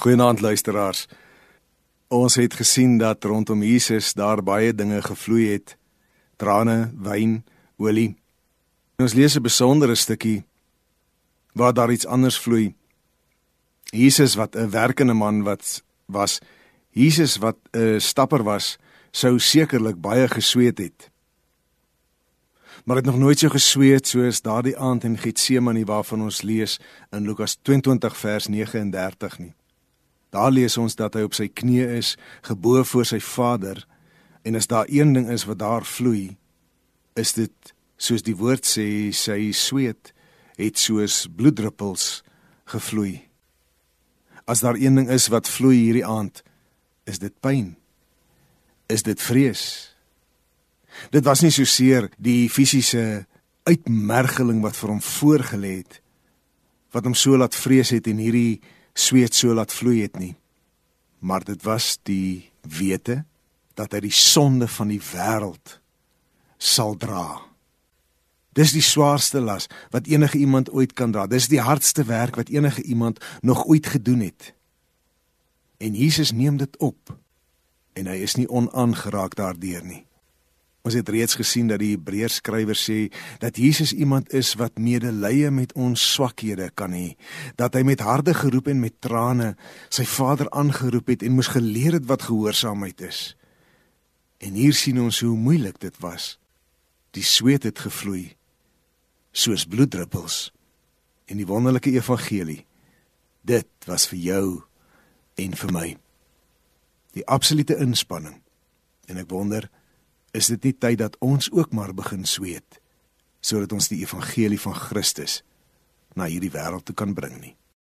Goeienaand luisteraars. Ons het gesien dat rondom Jesus daar baie dinge gevloei het. Trane, wyn, olie. En ons lees 'n besondere stukkie waar daar iets anders vloei. Jesus wat 'n werkende man wat was, Jesus wat 'n stapper was, sou sekerlik baie gesweet het. Maar het nog nooit so gesweet soos daardie aand in Getsemane waarvan ons lees in Lukas 22 vers 39 nie. Daar lees ons dat hy op sy knieë is, gebo voor sy Vader, en as daar een ding is wat daar vloei, is dit soos die woord sê, sy sweet het soos bloeddruppels gevloei. As daar een ding is wat vloei hierdie aand, is dit pyn. Is dit vrees? Dit was nie so seer die fisiese uitmergeling wat vir hom voorgelê het wat hom so laat vrees het en hierdie sweet so laat vloei het nie. Maar dit was die wete dat hy die sonde van die wêreld sal dra. Dis die swaarste las wat enige iemand ooit kan dra. Dis die hardste werk wat enige iemand nog ooit gedoen het. En Jesus neem dit op en hy is nie onaangeraak daardeur nie. Ons het reeds gesien dat die Hebreërs skrywer sê dat Jesus iemand is wat medelee met ons swakhede kan hê, dat hy met harde geroep en met trane sy Vader aangeroep het en moes geleer het wat gehoorsaamheid is. En hier sien ons hoe moeilik dit was. Die sweet het gevloei soos bloeddruppels in die wonderlike evangelie. Dit was vir jou en vir my. Die absolute inspanning. En ek wonder is dit nie tyd dat ons ook maar begin sweet sodat ons die evangelie van Christus na hierdie wêreld toe kan bring nie